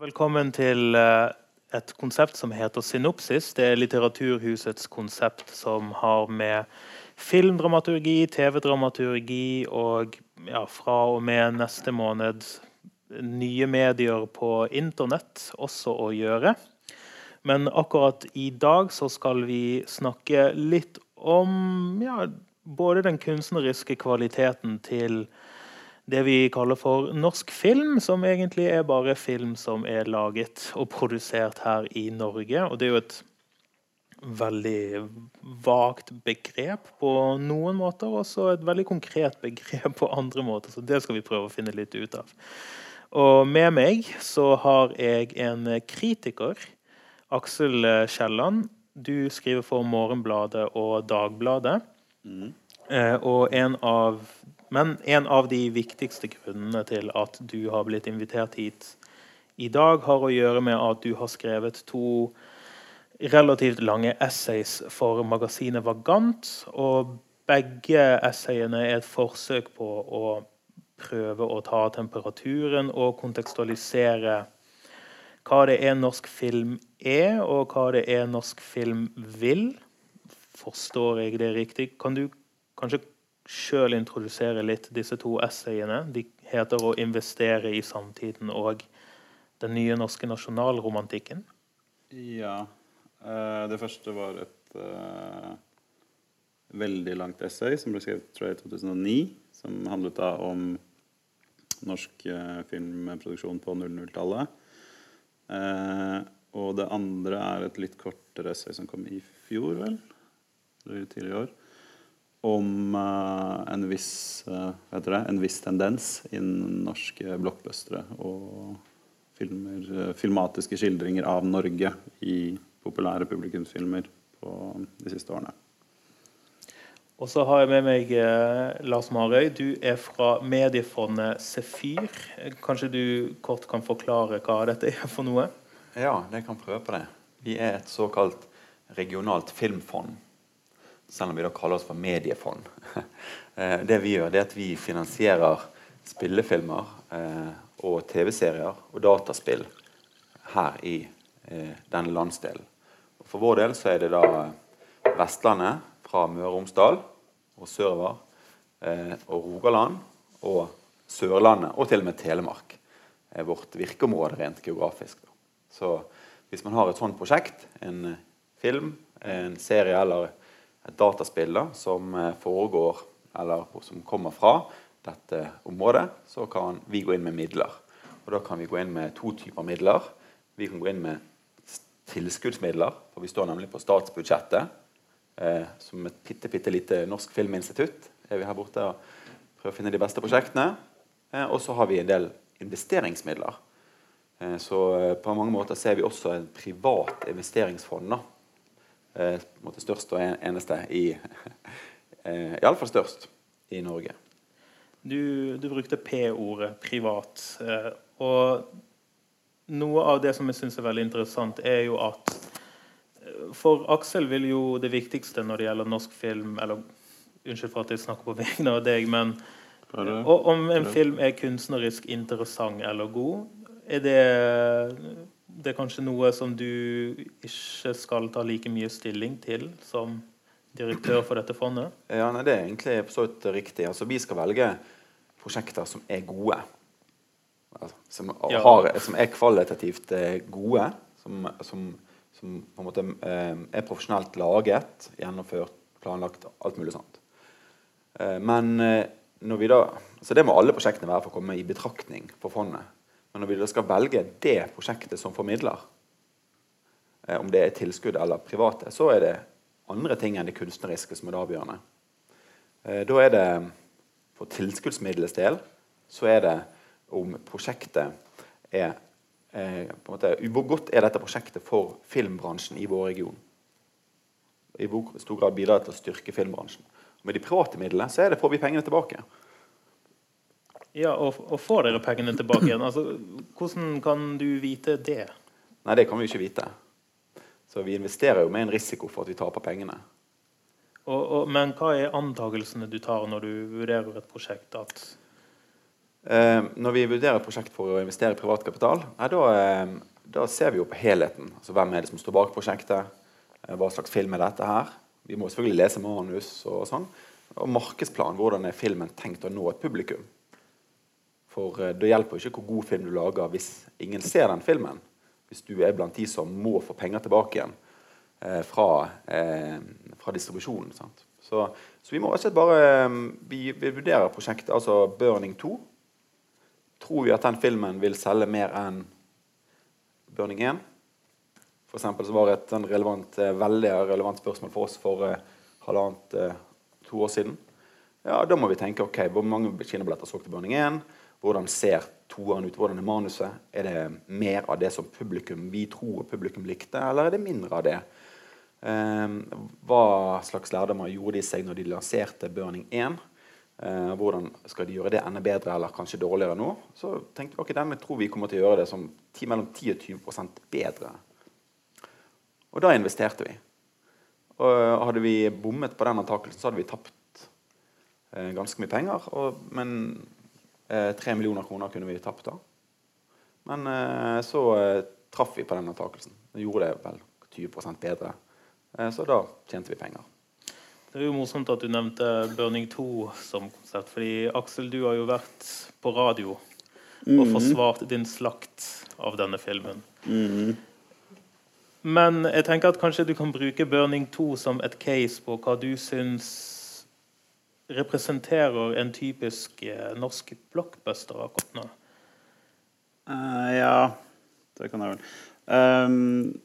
Velkommen til eh, et konsept som heter Synopsis. Det er Litteraturhusets konsept som har med filmdramaturgi, TV-dramaturgi og ja, fra og med neste måned nye medier på internett også å gjøre. Men akkurat i dag så skal vi snakke litt om ja, både den kunstneriske kvaliteten til det vi kaller for norsk film, som egentlig er bare film som er laget og produsert her i Norge. Og det er jo et veldig vagt begrep på noen måter, og så et veldig konkret begrep på andre måter. Så det skal vi prøve å finne litt ut av. Og med meg så har jeg en kritiker, Aksel Kielland. Du skriver for Morgenbladet og Dagbladet. Mm. Eh, og en av men en av de viktigste grunnene til at du har blitt invitert hit i dag, har å gjøre med at du har skrevet to relativt lange essays for magasinet Vagant. Og begge essayene er et forsøk på å prøve å ta temperaturen og kontekstualisere hva det er norsk film er, og hva det er norsk film vil. Forstår jeg det riktig? Kan du kanskje sjøl introdusere litt disse to essayene. De heter 'Å investere i samtiden' og 'Den nye norske nasjonalromantikken'. Ja. Uh, det første var et uh, veldig langt essay som ble skrevet tror jeg, i 2009. Som handlet da om norsk uh, filmproduksjon på 00-tallet. og det andre er et litt kortere essay som kom i fjor, vel? Eller tidligere i år om uh, en, viss, uh, det, en, viss, tendens innen norske blockbustere og filmer, uh, filmatiske skildringer av Norge i populære publikumsfilmer på de siste årene. Og så har jeg med meg Lars Marøy. Du er fra mediefondet Sefyr. Kanskje du kort kan forklare hva dette er for noe? Ja, jeg kan prøve på det. Vi er et såkalt regionalt filmfond selv om vi da kaller oss for mediefond. Eh, det vi gjør, det er at vi finansierer spillefilmer eh, og TV-serier og dataspill her i eh, denne landsdelen. For vår del så er det da Vestlandet fra Møre og Romsdal og sørover, og Rogaland og Sørlandet og til og med Telemark er vårt virkeområde rent geografisk. Så hvis man har et sånt prosjekt, en film, en serie eller et dataspill da, som eh, foregår, eller som kommer fra dette området, så kan vi gå inn med midler. Og Da kan vi gå inn med to typer midler. Vi kan gå inn med tilskuddsmidler, for vi står nemlig på statsbudsjettet eh, som et bitte, bitte lite norsk filminstitutt. er vi her borte og prøver å finne de beste prosjektene. Eh, og så har vi en del investeringsmidler. Eh, så eh, på mange måter ser vi også en privat investeringsfond. da, eh, størst og eneste i eh, Iallfall størst i Norge. Du, du brukte P-ordet 'privat'. Eh, og noe av det som jeg syns er veldig interessant, er jo at eh, for Aksel vil jo det viktigste når det gjelder norsk film eller Unnskyld for at jeg snakker på vegne av deg, men og om en film er kunstnerisk interessant eller god, er det det er kanskje noe som du ikke skal ta like mye stilling til som direktør for dette fondet? Ja, nei, Det er egentlig så vidt riktig. Altså, vi skal velge prosjekter som er gode. Altså, som, har, som, er kvalitativt eh, gode. Som, som, som på en måte eh, er profesjonelt laget, gjennomført, planlagt, alt mulig sånt. Eh, men når vi da, så Det må alle prosjektene være for å komme i betraktning for fondet. Men når vi da skal velge det prosjektet som formidler, eh, om det er tilskudd eller private, så er det andre ting enn det kunstneriske som er det avgjørende. Eh, da er det for tilskuddsmiddelets del så er det om prosjektet er eh, måte, Hvor godt er dette prosjektet for filmbransjen i vår region? I hvor stor grad bidrar det til å styrke filmbransjen? Med de private midlene så er det får vi pengene tilbake. Ja, og, og får dere pengene tilbake igjen? Altså, hvordan kan du vite det? Nei, det kan vi jo ikke vite. Så vi investerer jo med en risiko for at vi taper pengene. Og, og, men hva er antakelsene du tar når du vurderer et prosjekt? At Eh, når vi vurderer et prosjekt for å investere i privat kapital, eh, da, eh, da, ser vi jo på helheten. Altså, hvem er det som står bak prosjektet? Eh, hva slags film er dette her? Vi må selvfølgelig lese manus og sånn. Og markedsplan. Hvordan er filmen tenkt å nå et publikum? For eh, det hjelper ikke hvor god film du lager hvis ingen ser den filmen. Hvis du er blant de som må få penger tilbake igjen eh, fra, eh, fra, distribusjonen. Så, så, vi må rett og slett bare eh, vi, vi vurderer prosjektet, altså 'Burning 2' Tror vi at den filmen vil selge mer enn Burning 1? For så var det et relevant, eh, veldig relevant spørsmål for oss for uh, halvannet to år siden. Ja, Da må vi tenke ok, hvor mange kinobilletter solgte Burning 1? Hvordan ser toeren ut? Hvordan er manuset? Er det mer av det som publikum vi tror publikum likte, eller er det mindre av det? Um, hva slags lærdommer gjorde de seg når de lanserte Burning 1? Eh, hvordan skal de gjøre det enda bedre eller kanskje dårligere nå? Så tenkte vi ok, denne tror vi kommer til å gjøre det som mellom 10 og 20% bedre. Og da investerte vi. Og hadde vi bommet på den antakelsen, så hadde vi tapt eh, ganske mye penger. Og, men eh, 3 millioner kroner kunne vi tapt da. Men eh, så eh, traff vi på den antakelsen. Vi gjorde det vel 20 bedre. Eh, så da tjente vi penger. Det er jo morsomt at du nevnte Burning 2 som konsept. fordi Aksel, du har jo vært på radio og mhm. forsvart din slakt av denne filmen. Mm. Men jeg tenker at kanskje du kan bruke Burning 2 som et case på hva du syns representerer en typisk eh, norsk blockbuster akkurat nå. Uh, ja, det kan jeg vel. Um,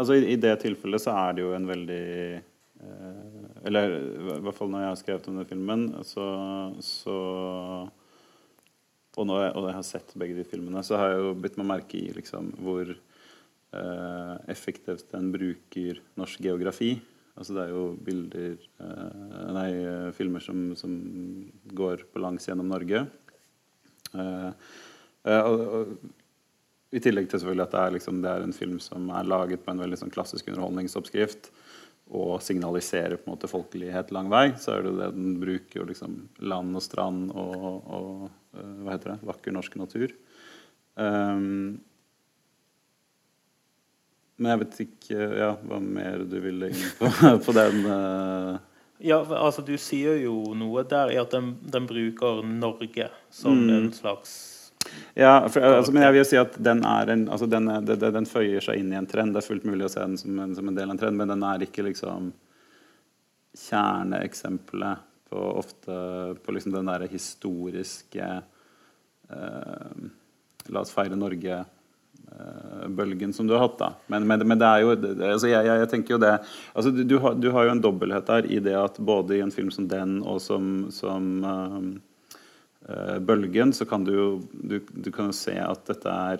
Altså i, i, det tilfellet så er det jo en veldig uh, Eller i hvert fall når jeg har skrevet om den filmen, så, så og når jeg, og jeg, har sett begge de filmene, så har jeg jo bitt meg merke i liksom, hvor uh, effektivt den bruker norsk geografi. Altså det er jo bilder eh, Nei, filmer som, som, går på langs gjennom Norge. Eh, eh og, og i tillegg til selvfølgelig at det er, liksom, det er, en film som er laget på en veldig sånn, klassisk underholdningsoppskrift og signaliserer på en måte folkelighet lang vei, så er det det den bruker liksom land og strand og, og uh, hva heter det, vakker norsk natur. Um, men jeg vet ikke ja, hva mer du vil inn på, på den. Uh... Ja, altså Du sier jo noe der i at den, den bruker Norge som mm. en slags ja, for, altså, men jeg vil si at den, en, altså, den, den, den, føyer seg inn i en trend. Det er fullt mulig å se den som en, som en del av en trend, men den er ikke liksom kjerneeksempelet på ofte på liksom den derre historiske eh, La oss feire Norge-bølgen eh, som du har hatt. da. Men, men, men det er jo altså jeg, jeg, jeg, tenker jo det altså du, du, har, du, har, jo en dobbelthet her i det at både i en film som den og som, som uh, uh, bølgen, så kan du jo du, du kan jo se at dette er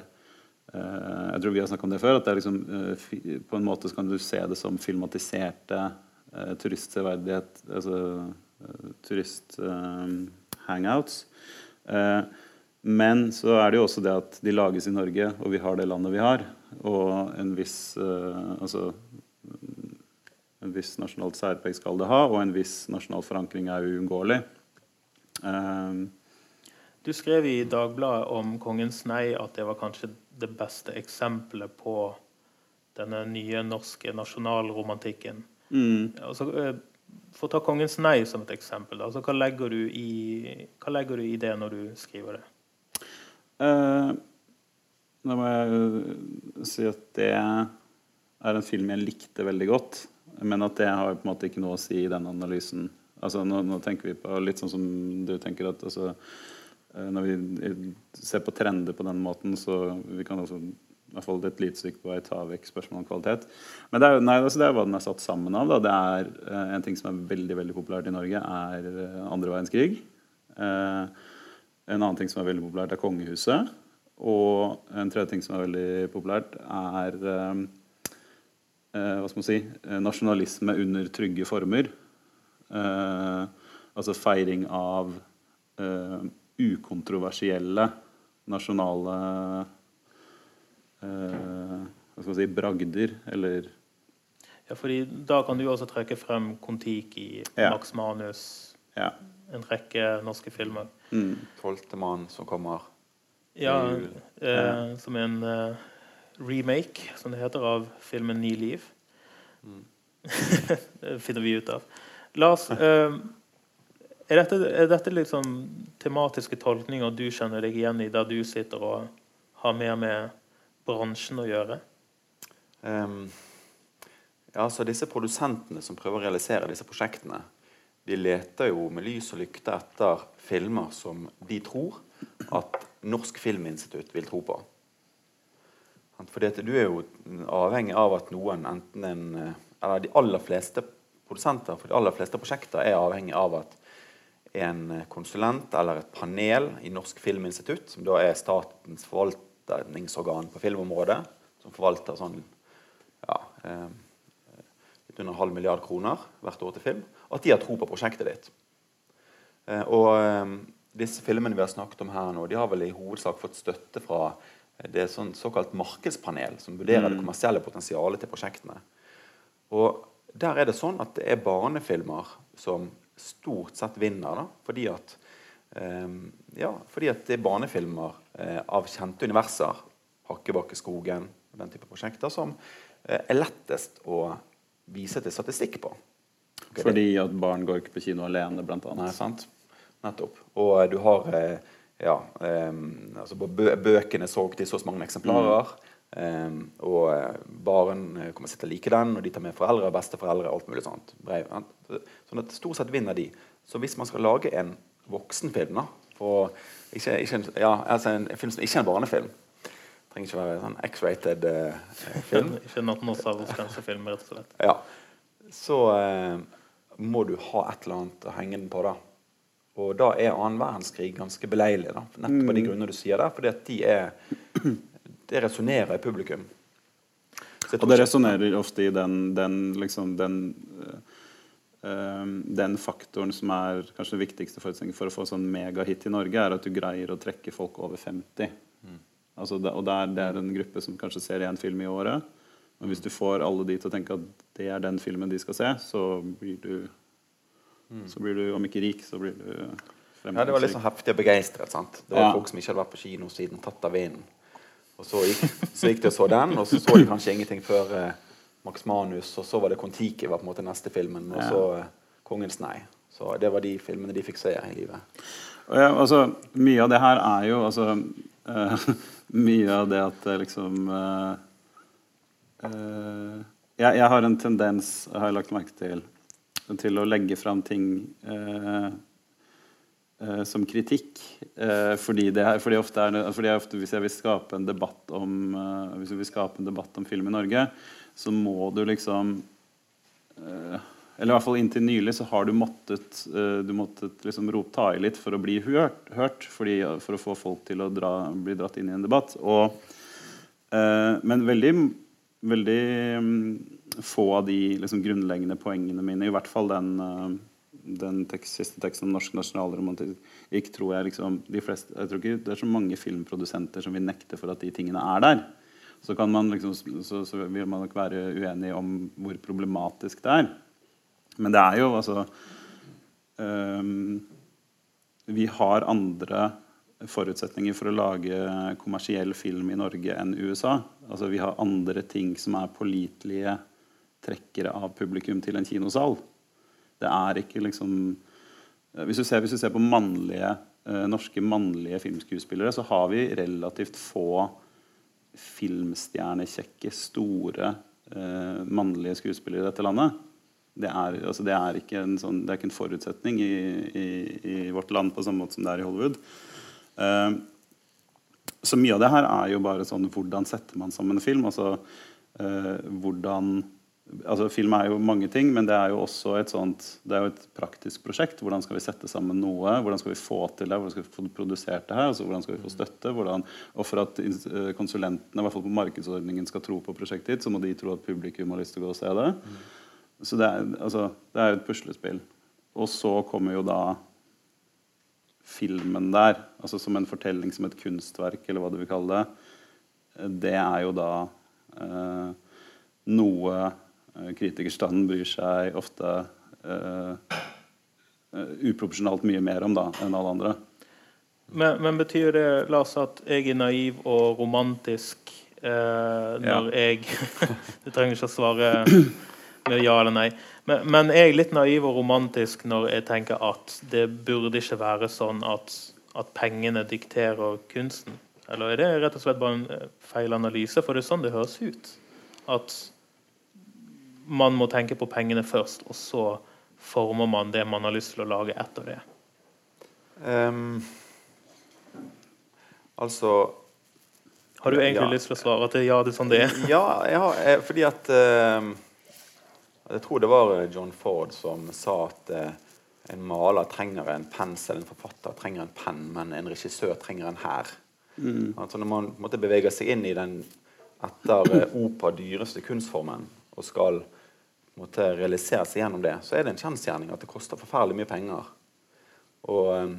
uh, Jeg tror vi har snakket om det før. at det er liksom, uh, På en måte så kan du se det som filmatiserte uh, turistseverdighet Altså turist-hangouts. Men så er det jo også det at de lages i Norge, og vi har det landet vi har. Og en viss altså en viss nasjonalt særpreg skal det ha, og en viss nasjonal forankring er uunngåelig. Um, du skrev i Dagbladet om 'Kongens nei' at det var kanskje det beste eksempelet på denne nye norske nasjonalromantikken. Mm. Altså, eh, for å ta 'Kongens nei' som et eksempel, altså, hva, legger i, hva, legger du i, det når du skriver det? Uh, da må jeg si at det er en film jeg likte veldig godt. Men at det har på en måte ikke noe å si i den analysen. Altså, nå, nå tenker vi på litt sånn som du tenker at altså, Eh, når vi ser på trender på den måten, så vi kan også i hvert fall et lite stykke på vei ta vekk spørsmål om kvalitet. Men det er, nei, altså det er hva den er satt sammen av. Da. Det er En ting som er veldig veldig populært i Norge, er andre verdenskrig. Uh, en annen ting som er veldig populært, er kongehuset. Og en tredje ting som er veldig populært, er hva skal man si, nasjonalisme under trygge former. altså feiring av ukontroversielle nasjonale eh, hva skal man si, bragder, eller Ja, fordi da kan du også trekke frem Kon-Tiki, ja. Max Manus ja. En rekke norske filmer. Mm. Tolvtemann som kommer. Ja, eh, som en eh, remake, som det heter, av filmen 'Ni liv'. det finner vi ut av. Lars, eh, er, dette, er dette liksom tematiske tolkninger du kjenner deg igjen i, der du sitter og har mer med bransjen å gjøre? Um, ja, så disse produsentene som prøver å realisere disse prosjektene, de leter jo med lys og lykte etter filmer som de tror at Norsk Filminstitutt vil tro på. For du er jo avhengig av at noen, enten en Eller de aller fleste produsenter for de aller fleste prosjekter er avhengig av at en konsulent eller et panel i Norsk Filminstitutt, som da er statens forvaltningsorgan på filmområdet, som forvalter sånn ja, eh, litt under halv milliard kroner hvert år til film, at de har tro på prosjektet ditt. Eh, og eh, disse filmene vi har snakket om her nå, de har vel i hovedsak fått støtte fra det sånn såkalt markedspanel som vurderer det kommersielle potensialet til prosjektene. Og der er det sånn at det er barnefilmer som stort sett vinner, da, fordi at um, ja, fordi at det er barnefilmer uh, av kjente universer, Hakkebakkeskogen, den type prosjekter, som uh, er lettest å vise til statistikk på. Ok, det- Fordi at barn går ikke på kino alene, blant annet. Nei, sant? Nettopp. Og du har eh, ja, um, altså bøkene solgt i så mange eksemplarer. eh, og eh, barn eh, kommer til å like den, og de tar med foreldre, besteforeldre, alt mulig sånt. Brev, sånn at stort sett vinner de. Så hvis man skal lage en voksenfilm, da, og ikke, ikke en, ja, altså en film som ikke er en barnefilm Trenger ikke være en sånn X-rated uh, film. Ikke en 18-års aldersgrensefilm, rett og slett. Ja. Så eh, må du ha et eller annet å henge den på, da. Og da er annen verdenskrig ganske beleilig, da. Nettopp på de grunner du sier der. Fordi at de er Det resonnerer i publikum. Og det resonnerer ofte i den, den, liksom, den, øh, den faktoren som er kanskje det viktigste forutsetningen for å få sånn megahit i Norge, er at du greier å trekke folk over 50. Altså det, og det er, det er en gruppe som kanskje ser én film i året. Og hvis du får alle de til å tenke at det er den filmen de skal se, så blir du Så blir du, om ikke rik, så blir du Ja, det var litt sånn heftig og begeistret. sant? Det var Ja. folk som ikke hadde vært på kino siden 'Tatt av vinden'. Og så gikk, så gikk de og så den, og så så de kanskje ingenting før eh, Max Manus, og så var det Kon-Tiki var på en måte neste filmen, og så eh, 'Kongens nei'. Så det var de filmene de fikk se i livet. Ja, altså, mye av det her er jo altså, eh, Mye av det at liksom eh, eh, jeg, jeg har en tendens, har jeg lagt merke til, til å legge fram ting eh, eh, som kritikk. eh, fordi, er, fordi, ofte er fordi ofte, Hvis jeg vil skape en debatt om eh, Hvis jeg vil skape en debatt om film i Norge, så må du liksom eh, eller i hvert fall inntil nylig så har du måttet, eh, du måttet liksom rope ta i litt for å bli hørt, hørt fordi, for å få folk til å dra, bli dratt inn i en debatt. Og, eh, men veldig, veldig mm, få av de liksom, grunnleggende poengene mine, i hvert fall den, eh, den tekst, siste teksten om norsk nasjonalromantikk, tror jeg liksom de fleste, Jeg tror ikke det er så mange filmprodusenter som vil nekte for at de tingene er der. Så, kan man liksom, så, så vil man nok være uenig om hvor problematisk det er. Men det er jo altså um, Vi har andre forutsetninger for å lage kommersiell film i Norge enn USA. Altså Vi har andre ting som er pålitelige trekkere av publikum til en kinosal. Det er ikke liksom eh, Hvis du ser, hvis du ser på mannlige, eh, norske mannlige filmskuespillere, så har vi relativt få filmstjernekjekke, store eh, mannlige skuespillere i dette landet. Det er, altså det, er ikke en sånn, det er ikke en forutsetning i, i, i vårt land på samme måte som det er i Hollywood. Eh, så mye av det her er jo bare sånn Hvordan setter man sammen en film? Altså eh, hvordan altså Film er jo mange ting, men det er jo også et sånt Det er jo et praktisk prosjekt. Hvordan skal vi sette sammen noe? Hvordan skal vi få til det? Hvordan skal vi få produsert det her? Altså, hvordan skal vi få støtte? Hvordan, og for at eh, konsulentene, i hvert fall på markedsordningen, skal tro på prosjektet ditt, så må de tro at publikum har lyst til å gå og se det. Så det er, altså, det er jo et puslespill. Og så kommer jo da filmen der, altså som en fortelling, som et kunstverk, eller hva du vil kalle det. Det er jo da eh, noe eh, kritikerstanden bryr seg ofte eh, eh, uproporsjonalt mye mer om da, enn alle andre. Men, men betyr det, Lars, at jeg er naiv og romantisk eh, når jeg Du trenger ikke å svare med ja eller nei. Men, men er jeg litt naiv og romantisk når jeg tenker at det burde ikke være sånn at, at pengene dikterer kunsten? Eller er det rett og slett bare en eh, feil analyse? For det er sånn det høres ut. At man må tenke på pengene først, og så former man det man har lyst til å lage etter det. Um, altså Har du egentlig Ja. lyst til å svare at det, ja, det er sånn det er? Ja, ja eh, fordi at eh, Jeg tror det var John Ford som sa at eh, en maler trenger en pensel, en forfatter trenger en penn, men en regissør trenger en hær. Altså når man måtte bevege seg inn i den etter OPA opera dyreste kunstformen og skal måtte realisere seg gjennom det, så er det en kjensgjerning at det koster forferdelig mye penger å um,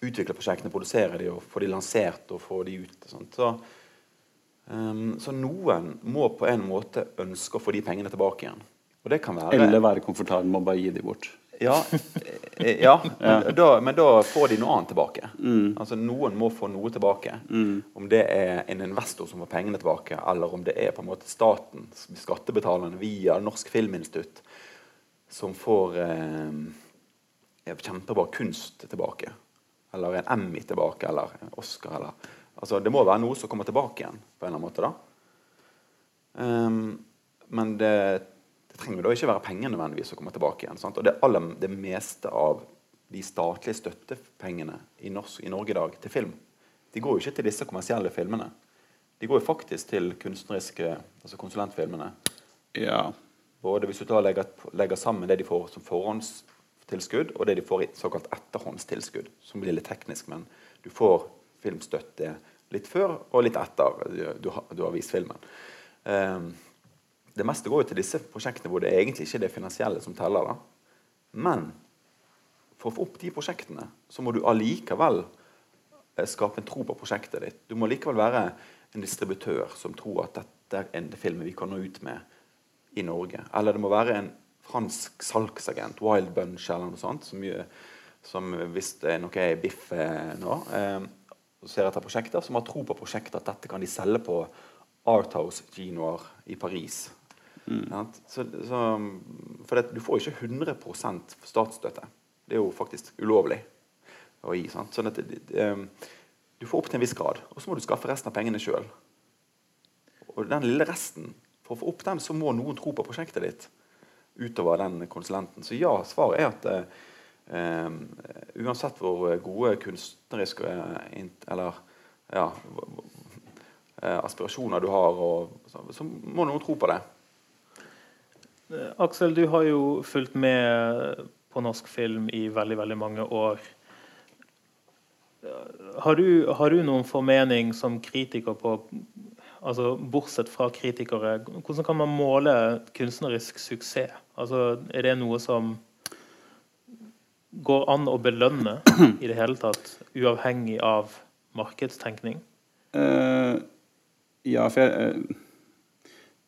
utvikle prosjektene, produsere de og få de lansert og få de ut. Så Um, så noen må på en måte ønske å få de pengene tilbake igjen. Og det kan være Eller være komfortabel med å bare gi de bort. Ja, eh, ja men, da, men da får de noe annet tilbake. Altså Noen må få noe tilbake. Om det er en investor som får pengene tilbake, eller om det er på en måte staten, skattebetalerne via Norsk Filminstitutt, som får eh, kjempebra kunst tilbake. Eller en Emmy tilbake, eller en Oscar. Eller, altså Det må være noe som kommer tilbake igjen, på en eller annen måte. da. Um, men det, det trenger da ikke være penger nødvendigvis å komme tilbake igjen. Sant? Og det, aller, det meste av de statlige støttepengene i, norsk, i Norge i dag til film, de går jo ikke til disse kommersielle filmene. De går jo faktisk til kunstneriske altså konsulentfilmene. Ja. Både hvis du da legger, legger sammen det de får som forhåndstilskudd, og det de får i såkalt etterhåndstilskudd, som blir litt teknisk, men du får filmstøtte litt før og litt etter du, du, har, du har vist filmen. Ehm, det meste går jo til disse prosjektene hvor det egentlig ikke er det finansielle som teller. da. Men for å få opp de prosjektene, så må du allikevel eh, skape en tro på prosjektet ditt. Du må likevel være en distributør som tror at dette er en film vi kan nå ut med i Norge. Eller det må være en fransk salgsagent, Wild Bunch eller noe sånt, som, gjør, som hvis det er noe er biff eh, nå, eh, ser etter prosjekter, som har tro på prosjektet, at dette kan de selge på Arthouse Genoir i Paris. Sant? Så, så, for det, du får ikke 100% statsstøtte. Det er jo faktisk ulovlig å gi. Sant? Sånn at um, du får opp til en viss grad, og så må du skaffe resten av pengene sjøl. Og den lille resten, for å få opp den, så må noen tro på prosjektet ditt utover den konsulenten. Så ja, svaret er at um, uansett hvor gode kunstneriske eller ja, eh, aspirasjoner du har, og, så, så må noen tro på det. Eh, Aksel, du har jo fulgt med på norsk film i veldig, veldig mange år. Eh, Har du, har du noen formening som kritiker på altså Bortsett fra kritikere, hvordan kan man måle kunstnerisk suksess? Altså, er det noe som går an å belønne i det hele tatt, uavhengig av markedstenkning? Uh, ja, for jeg, eh,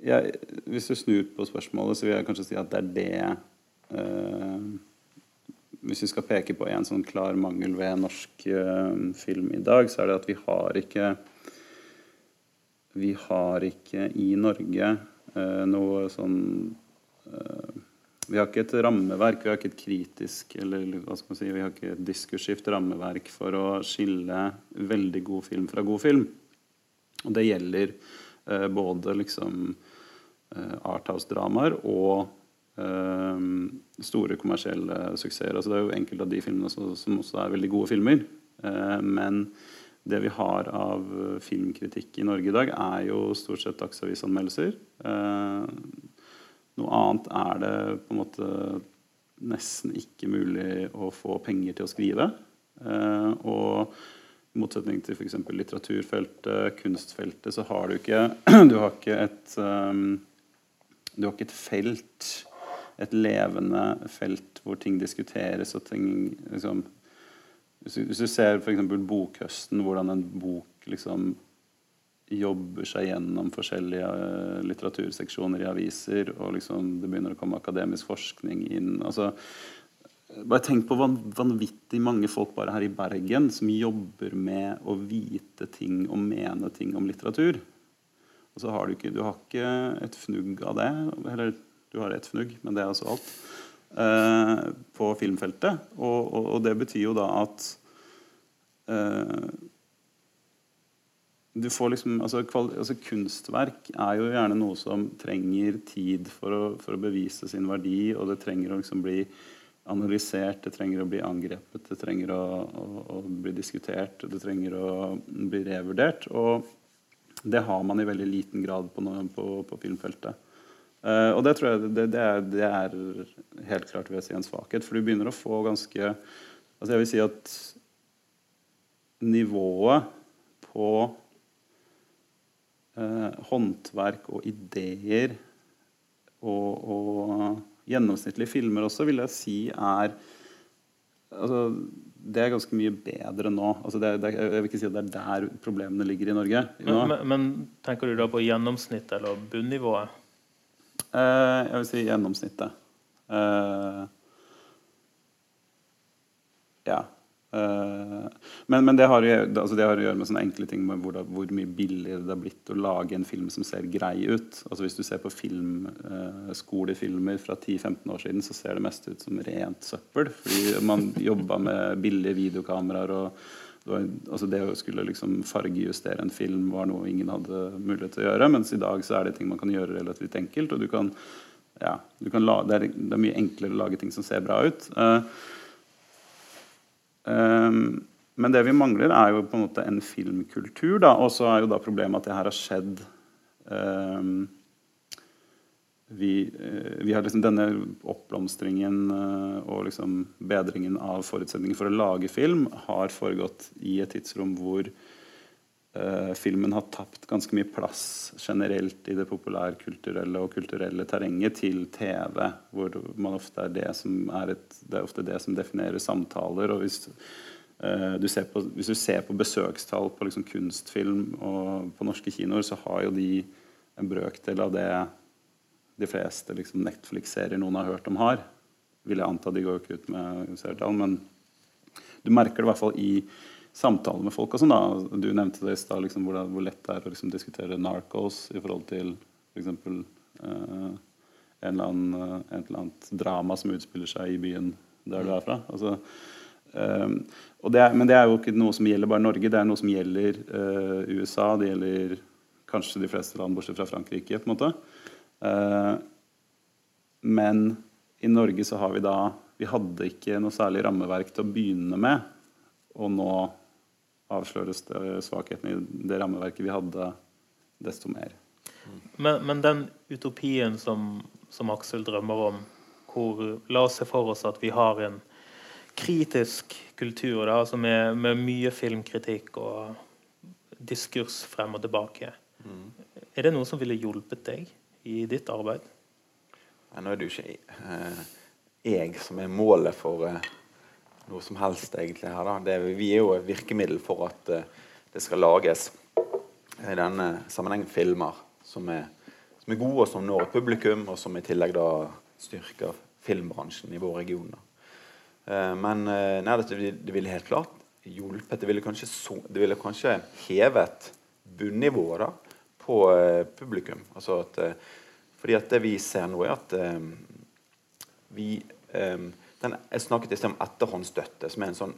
jeg Hvis du snur på spørsmålet, så vil jeg kanskje si at det er det eh, Hvis vi skal peke på en sånn klar mangel ved norsk eh, film i dag, så er det at vi har ikke Vi har ikke i Norge eh, noe sånn eh, vi har ikke et rammeverk, vi har ikke et kritisk eller hva skal man si, vi har ikke et diskursivt rammeverk for å skille veldig god film fra god film. Og det gjelder eh, både liksom eh, arthouse-dramaer og eh, store kommersielle suksesser. Altså, det er jo enkelte av de filmene som, som også er veldig gode filmer. Eh, men det vi har av filmkritikk i Norge i dag, er jo stort sett dagsavisanmeldelser. Eh, noe annet er det på en måte nesten ikke mulig å få penger til å skrive. Eh, og i motsetning til f.eks. litteraturfeltet, kunstfeltet, så har du ikke Du har ikke et um, Du har ikke et felt, et levende felt hvor ting diskuteres og ting liksom Hvis du, ser f.eks. Bokhøsten, hvordan en bok liksom jobber seg gjennom forskjellige eh, litteraturseksjoner i aviser, og liksom det begynner å komme akademisk forskning inn. altså bare tenk på vanvittig mange folk bare her i Bergen som jobber med å vite ting og mene ting om litteratur. Og så har du ikke, du har ikke et fnugg av det. Eller du har et fnugg, men det er altså alt. Eh, på filmfeltet. Og, og, og, det betyr jo da at eh, du får liksom, altså, altså, Kunstverk er jo gjerne noe som trenger tid for å, for å bevise sin verdi, og det trenger å liksom bli analysert, det trenger å bli angrepet, det trenger å, å, å, bli diskutert, det trenger å bli revurdert. Og det har man i veldig liten grad på, noe, på, på filmfeltet. Uh, og det tror jeg det, det, er, det, er, helt klart vil jeg si, en svakhet. For du begynner å få ganske Altså jeg vil si at nivået på uh, håndverk og ideer og, og gjennomsnittlige filmer også, vil jeg si er altså, Det er ganske mye bedre nå. Altså, det, det, jeg vil ikke si at det er der problemene ligger i Norge. Men, men, men tenker du da på gjennomsnittet eller bunnivået? Eh, jeg vil si gjennomsnittet. Eh, ja. Uh, men, men det, har jo, altså det, har å gjøre med sånne enkle ting med hvor, da, hvor, mye billigere det har blitt å lage en film som ser grei ut. Altså Hvis du ser på film, eh, skolefilmer fra 10-15 år siden, så ser det mest ut som rent søppel. Fordi man jobba med billige videokameraer. og det, var, altså det å skulle liksom fargejustere en film var noe ingen hadde mulighet til å gjøre. Mens i dag så er det ting man kan gjøre relativt enkelt. og du kan, ja, du kan la, det, er, det, er, mye enklere å lage ting som ser bra ut. Um, men det vi mangler, er jo på en måte en filmkultur. da, Og så er jo da problemet at det her har skjedd um, vi, uh, vi, har liksom denne oppblomstringen uh, og liksom bedringen av forutsetninger for å lage film har foregått i et tidsrom hvor uh, filmen har tapt ganske mye plass generelt i det populærkulturelle og kulturelle terrenget til TV, hvor man ofte er det som er et, det er ofte det som definerer samtaler. og hvis du du på, hvis du ser på besøkstall på liksom kunstfilm og på norske kinoer, så har jo de en brøkdel av det de fleste liksom, Netflix-serier noen har hørt om, har. Vil jeg anta de går ikke ut med seertall, men du merker det i hvert fall i samtaler med folk. Og sånn, da. Du nevnte det i stad, liksom, hvor, hvor, lett det er å liksom, diskutere Narcos i forhold til f.eks. Uh, en eller annen, et eller annet drama som utspiller seg i byen der du er fra. Altså, um, det er, men det er jo ikke noe som gjelder bare Norge. Det er noe som gjelder uh, USA. Det gjelder kanskje de fleste land bortsett fra Frankrike. på en måte. Uh, men i Norge så har vi da Vi hadde ikke noe særlig rammeverk til å begynne med. Og nå avsløres svakhetene svakheten i det rammeverket vi hadde, desto mer. Men, men den utopien som, som Aksel drømmer om, hvor La oss se for oss at vi har en kritisk kultur da, altså med, med, mye filmkritikk og diskurs frem og tilbake. Mm. Er det noe som ville hjulpet deg i ditt arbeid? Nå er det jo ikke jeg, jeg som er målet for eh, noe som helst egentlig her. Da. Det, vi er jo et virkemiddel for at uh, det skal lages i denne sammenhengen filmer som er, som er, gode, og som når et publikum, og som i tillegg da styrker filmbransjen i vår region. Da. Uh, men uh, nei, det, det ville helt klart hjulpet. Det ville kanskje, so, det ville kanskje hevet bunnivået da, på publikum. Altså at, fordi at det vi ser nå, er at vi den, Jeg snakket i sted om etterhåndsstøtte, som er en sånn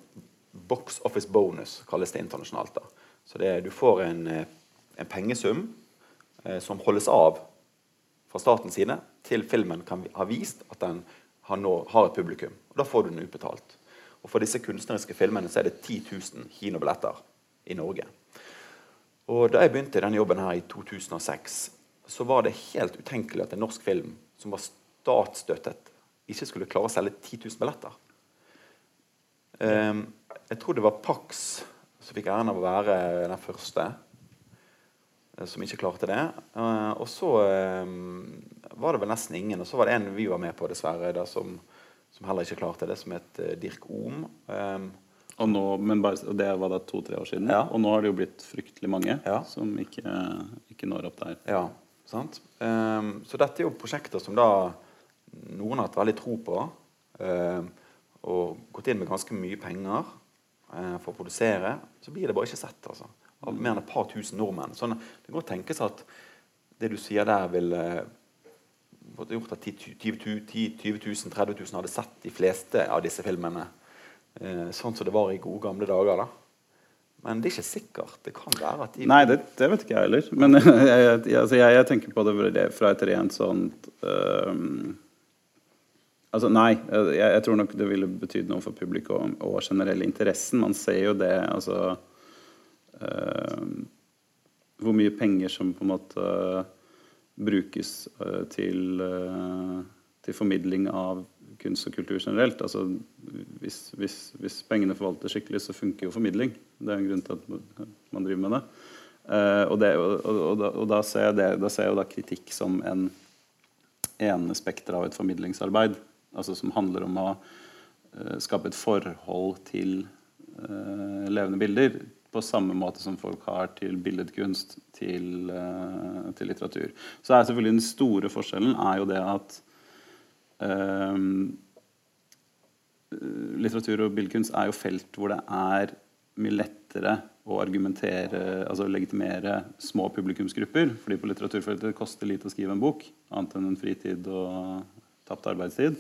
box office bonus, kalles det internasjonalt. da. Så det, du får en, en pengesum eh, som holdes av fra statens side til filmen kan ha vist at den har, nå, har et publikum. Og Da får du den utbetalt. Og For disse kunstneriske filmene så er det 10 000 kinobilletter i Norge. Og Da jeg begynte denne jobben her i 2006, så var det helt utenkelig at en norsk film som var statsstøttet, ikke skulle klare å selge 10 000 billetter. Um, jeg tror det var Pax som fikk æren av å være den første uh, som ikke klarte det. Uh, og så um, var det vel nesten ingen. Og så var det en vi var med på, dessverre, da, som, som, heller ikke klarte det, som het uh, Dirk Ohm. Um, og, nå, men bare, det var da to-tre år siden. Ja. Og nå har det jo blitt fryktelig mange ja. som ikke, ikke, når opp der. Ja, sant? Um, så dette er jo prosjekter som da noen har hatt veldig tro på. Um, og gått inn med ganske mye penger eh, for å produsere, så blir det bare ikke sett. altså. Av mer enn et par tusen nordmenn. Sånn, det kan godt tenkes at det du sier der, ville gjort at 10 20 000-30 000 hadde sett de fleste av disse filmene. Eh, sånn som det var i gode, gamle dager. da. Men det er ikke sikkert. Det kan være at de Nei, det, det vet ikke jeg heller. Men jeg, altså jeg, jeg tenker på det fra et rent sånt um, Altså, nei. Jeg, jeg, tror nok det ville betydd noe for publikum og generell interessen. Man ser jo det, altså uh, Hvor mye penger som på en måte uh, brukes uh, til, til, formidling av kunst og kultur generelt. Altså, hvis, hvis, hvis, pengene forvaltes skikkelig, så funker jo formidling. Det er en grunn til at man driver med det. og, det og, og, og da, ser jeg det, da ser jeg jo da kritikk som en ene spekter av et formidlingsarbeid altså som handler om å uh, skape et forhold til uh, levende bilder. På samme måte som folk har til billedkunst, til, uh, til, litteratur. Så er selvfølgelig den store forskjellen er jo det at litteratur og billedkunst er jo felt hvor det er mye lettere å argumentere, altså legitimere små publikumsgrupper. fordi på litteraturfeltet koster lite å skrive en bok, annet enn en fritid og tapt arbeidstid.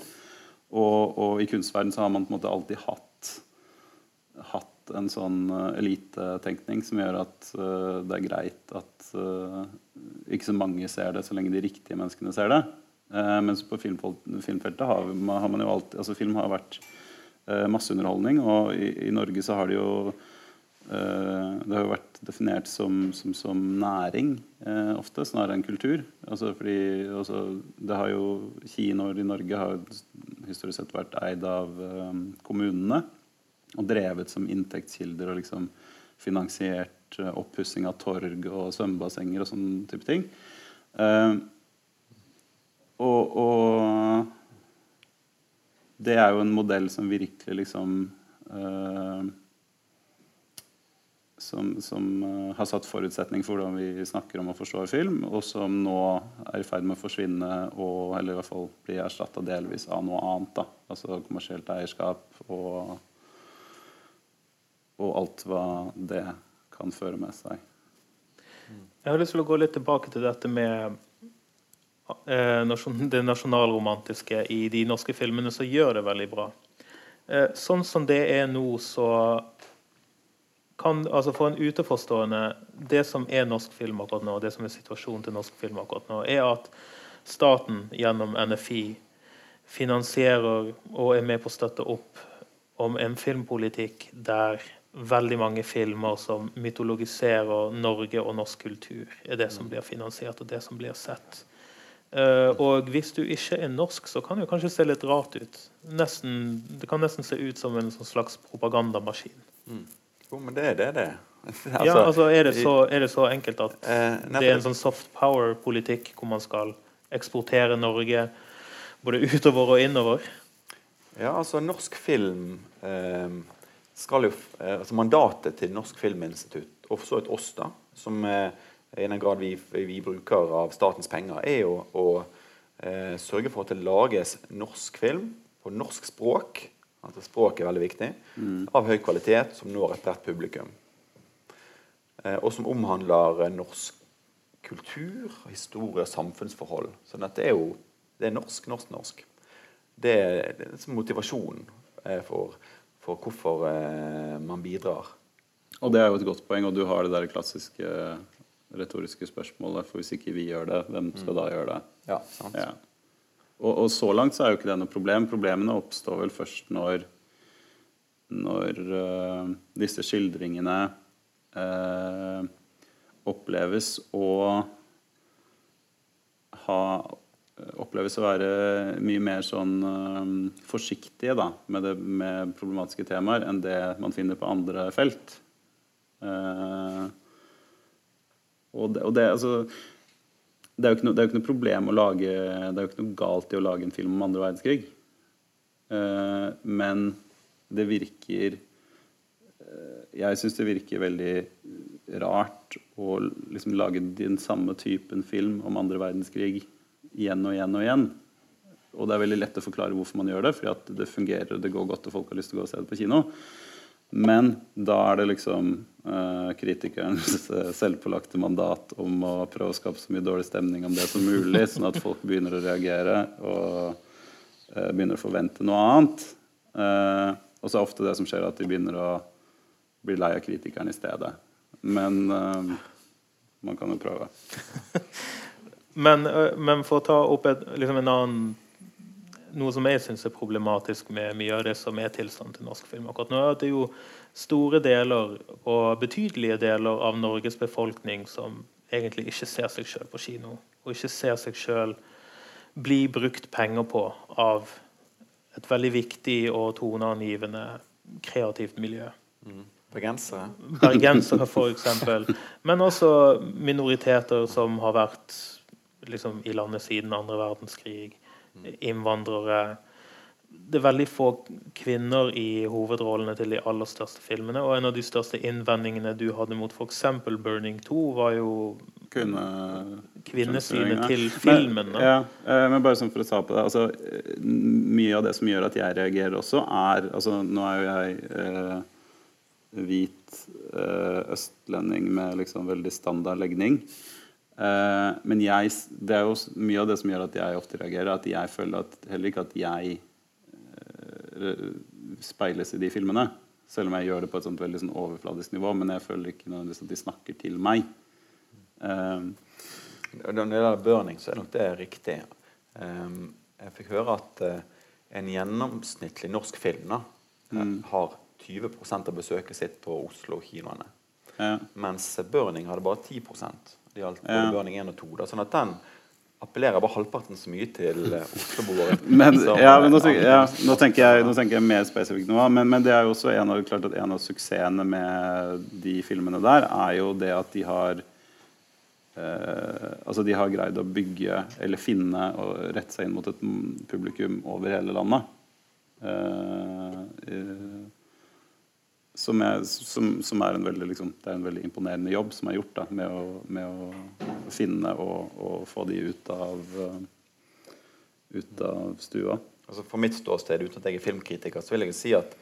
Og, og, i kunstverden så har man på en måte alltid hatt, hatt en sånn uh, elitetenkning som gjør at uh, det er greit at uh, ikke så mange ser det, så lenge de riktige menneskene ser det. mens på filmfeltet har, har, man jo alltid altså Film har vært masseunderholdning, og i, i, Norge så har det jo det har jo vært definert som, som, som næring ofte, snarere enn kultur. Altså fordi, altså, det har jo Kinoer i Norge har historisk sett vært eid av eh, kommunene og drevet som inntektskilder og liksom finansiert eh, oppussing av torg og svømmebassenger og sånne type ting. Eh, og, og, det er jo en modell som virkelig liksom uh, som, som uh, har satt forutsetning for hvordan vi snakker om og forstår film, og som nå er i ferd med å forsvinne og eller i hvert fall bli erstatta delvis av noe annet. Da. Altså kommersielt eierskap og, og alt hva det kan føre med seg. Jeg har lyst til å gå litt tilbake til dette med eh, det nasjonalromantiske i de norske filmene, som gjør det veldig bra. Eh, sånn som det er nå, så kan, altså For en utenforstående Det som er norsk film akkurat nå, det som er situasjonen til norsk film akkurat nå, er at staten gjennom NFI finansierer og er med på å støtte opp om en filmpolitikk der veldig mange filmer som mytologiserer Norge og norsk kultur, er det som blir finansiert, og det som blir sett. Uh, og hvis du ikke er norsk, så kan det kanskje se litt rart ut. Nesten, det kan nesten se ut som en sånn slags propagandamaskin. Mm. Jo, men det er det, det. Altså, ja, altså er det, så, er det, så, enkelt at eh, det er en sånn soft power-politikk hvor man skal eksportere Norge både utover og innover? Ja, altså norsk film eh, skal jo eh, altså Mandatet til Norsk Filminstitutt, og for så vidt oss, da, som eh, i den grad vi, vi, bruker av statens penger, er jo å eh, sørge for at det lages norsk film på norsk språk Altså Språk er veldig viktig. Mm. Av høy kvalitet, som når et bredt publikum. Eh, og som omhandler eh, norsk kultur, historie og samfunnsforhold. Så dette er jo det er norsk, norsk, norsk. Det er, det er motivasjonen eh, for, for, hvorfor eh, man bidrar. Og det er jo et godt poeng, og du har det der klassiske retoriske spørsmålet. For hvis ikke vi gjør det, hvem skal mm. da gjøre det? Ja, sant. Ja. Og, og, så langt så er jo ikke det noe problem. Problemene oppstår vel først når, når uh, disse skildringene uh, oppleves å ha oppleves å være mye mer sånn uh, forsiktige da, med, det, med, problematiske temaer enn det man finner på andre felt. Og det, og det altså det er, jo ikke noe, noe problem å lage Det er jo ikke noe galt i å lage en film om andre verdenskrig. Uh, men det virker uh, Jeg syns det virker veldig rart å liksom lage den samme typen film om andre verdenskrig igjen og igjen og igjen. og det er veldig lett å forklare hvorfor man gjør det, fordi at det fungerer, det går godt, og folk har lyst til å gå og se det på kino. Men da er det liksom uh, kritikerens eh, selvpålagte mandat om å prøve å skape så mye dårlig stemning om det som mulig, sånn at folk begynner å reagere og uh, begynner å forvente noe annet. Uh, og så er ofte det som skjer, at de begynner å bli lei av kritikeren i stedet. Men man kan jo prøve. Men, men for å ta opp et, liksom en annen noe som jeg syns er problematisk med mye av det som er tilstanden til norsk film akkurat nå, er at det er jo store deler og betydelige deler av Norges befolkning som egentlig ikke ser seg sjøl på kino, og ikke ser seg sjøl bli brukt penger på av et veldig viktig og toneangivende kreativt miljø. Bergensere. Bergensere, f.eks. Men også minoriteter som har vært liksom, i landet siden andre verdenskrig. Innvandrere. Det er veldig få kvinner i hovedrollene til de aller største filmene. Og en av de største innvendingene du hadde mot f.eks. 'Burning 2', var jo Kvinne... kvinnesynet til filmen. Men, Ja, eh, men bare sånn for å ta på det altså, Mye av det som gjør at jeg reagerer også, er altså, Nå er jo jeg eh, hvit eh, østlending med liksom veldig standard legning. Eh, men jeg, det er jo mye av det som gjør at jeg ofte reagerer, at jeg føler at heller ikke at jeg eh, speiles i de filmene. Selv om jeg gjør det på et sånt veldig sånn overfladisk nivå. Men jeg føler ikke nødvendigvis at de snakker til meg. Um, Når det gjelder burning, så er nok det riktig. Um, jeg fikk høre at uh, en gjennomsnittlig norsk film da, mm. har 20% av besøket sitt på Oslo-kinoene. ja. Mens Burning hadde bare 10 Det gjaldt både. Burning 1 og 2. Da, sånn at den appellerer bare halvparten så mye til eh, Oslo-boere. Ja, eh, nå, tenker, ja, nå, tenker jeg, nå tenker jeg mer spesifikt nå. Men, men det er jo også en av, klart at en av suksessene med de filmene der, er jo det at de har eh, Altså de har greid å bygge eller finne og rette seg inn mot et publikum over hele landet. Eh, eh, som, jeg, som, som er en veldig liksom, Det er en veldig imponerende jobb som er gjort da, med, å, med å finne og, og få de ut av eh, ut av stua. Altså For mitt ståsted, uten at jeg er filmkritiker, så vil jeg si at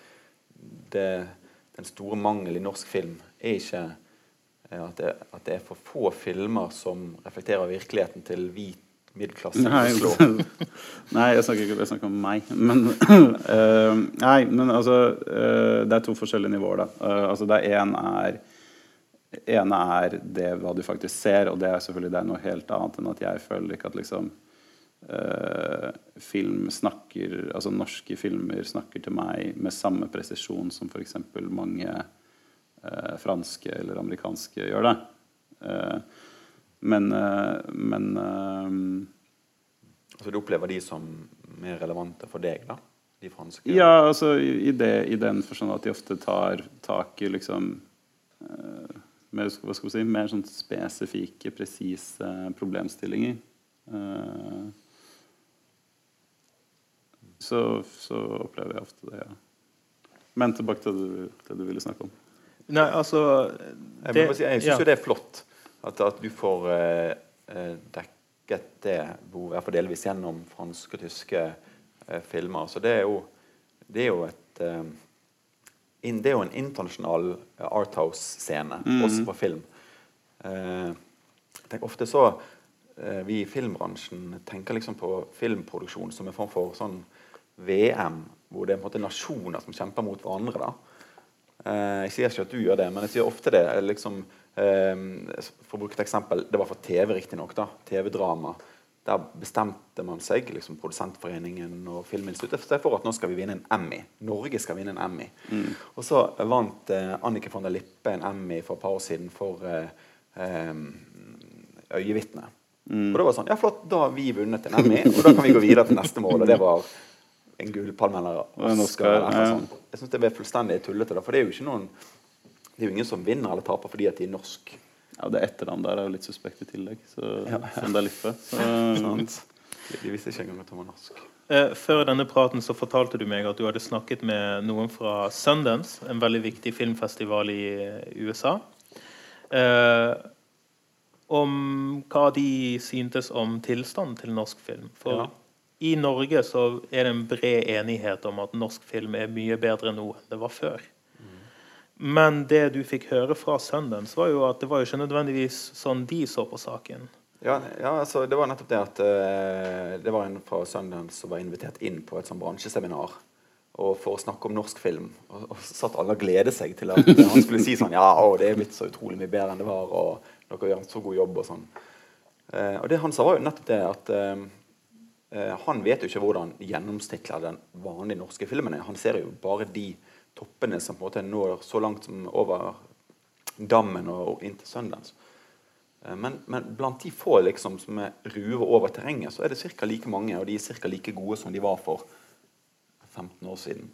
det, den store mangelen i norsk film er ikke eh, at det, at det er for få filmer som reflekterer virkeligheten til hvit middelklasse i Nei, Oslo. nei jeg, snakker ikke, jeg snakker om meg. Men, uh, nei, men altså uh, Det er to forskjellige nivåer, da. Uh, altså det ene er ene er det hva du faktisk ser, og det er selvfølgelig det er noe helt annet enn at jeg føler ikke at liksom film snakker Altså norske filmer snakker til meg med samme presisjon som f.eks. mange franske eller amerikanske gjør det. Eh, men eh, men eh, Altså Du opplever de som mer relevante for deg, da? De franske? Ja, altså i, det, i den forstand at de ofte tar tak i liksom eh, mer, hva skal vi si, mer sånn spesifikke, presise problemstillinger. Eh, så, så opplever jeg ofte det, ja. Men tilbake til det du, det du ville snakke om. Nei, altså Jeg, må si, jeg syns ja. jo det er flott at, at du får eh, eh, dekket det behovet, iallfall delvis gjennom franske og tyske eh, filmer. Så det er jo, det er jo et eh, in, Det er jo en internasjonal eh, arthouse-scene, også på film. Eh, tenker ofte så Vi i filmbransjen tenker liksom på filmproduksjon som en form for sånn VM, hvor det er på en måte nasjoner som kjemper mot hverandre. da Eh, jeg sier ikke at du gjør det, men jeg sier ofte det. Liksom, for å bruke et eksempel, Det var for TV, riktignok. TV-drama. Der bestemte man seg, liksom Produsentforeningen og Filminstituttet, for at nå skal vi vinne en Emmy. Norge skal vinne en Emmy. Og så vant eh, Annike von der Lippe en Emmy for et par år siden for eh, eh, 'Øyevitne'. Og da var det sånn Ja, flott, da har vi vunnet en Emmy, og da kan vi gå videre til neste mål. Og det var en gullpalme eller Oscar. Oscar, eller noe sånt. Jeg syns det ble fullstendig tullete. For det er jo ikke noen Det er jo ingen som vinner eller taper fordi at de er norsk. Ja, Det etternavnet der er jo litt suspekt i tillegg. Så, Som det er Lippe. Så, Sant? De, de visste ikke engang at han var norsk. Eh, Før denne praten så fortalte du meg at du hadde snakket med noen fra Sundance, en veldig viktig filmfestival i eh, USA, eh, om hva de syntes om tilstanden til norsk film. For Ja. i Norge så er det en bred enighet om at norsk film er mye bedre nå enn det var før. Men det du fikk høre fra Sundance, var jo at det var jo ikke nødvendigvis sånn de så på saken. Ja, ja altså, det var nettopp det at uh, det var en fra Sundance som var invitert inn på et sånn bransjeseminar og for å snakke om norsk film. Og, og satt alle og gledet seg til at han skulle si sånn Ja, å, det er blitt så utrolig mye bedre enn det var, og dere gjør en så god jobb, og sånn. Uh, og det han sa, var jo nettopp det at uh, han vet jo ikke hvordan gjennomsnittlig den vanlige norske filmen er. Han ser jo bare de toppene som på en måte når så langt som over dammen og, og inn til Sundance. Men, men, blant de få liksom, som er ruver over terrenget, så er det ca. like mange, og de er ca. like gode som de var for 15 år siden.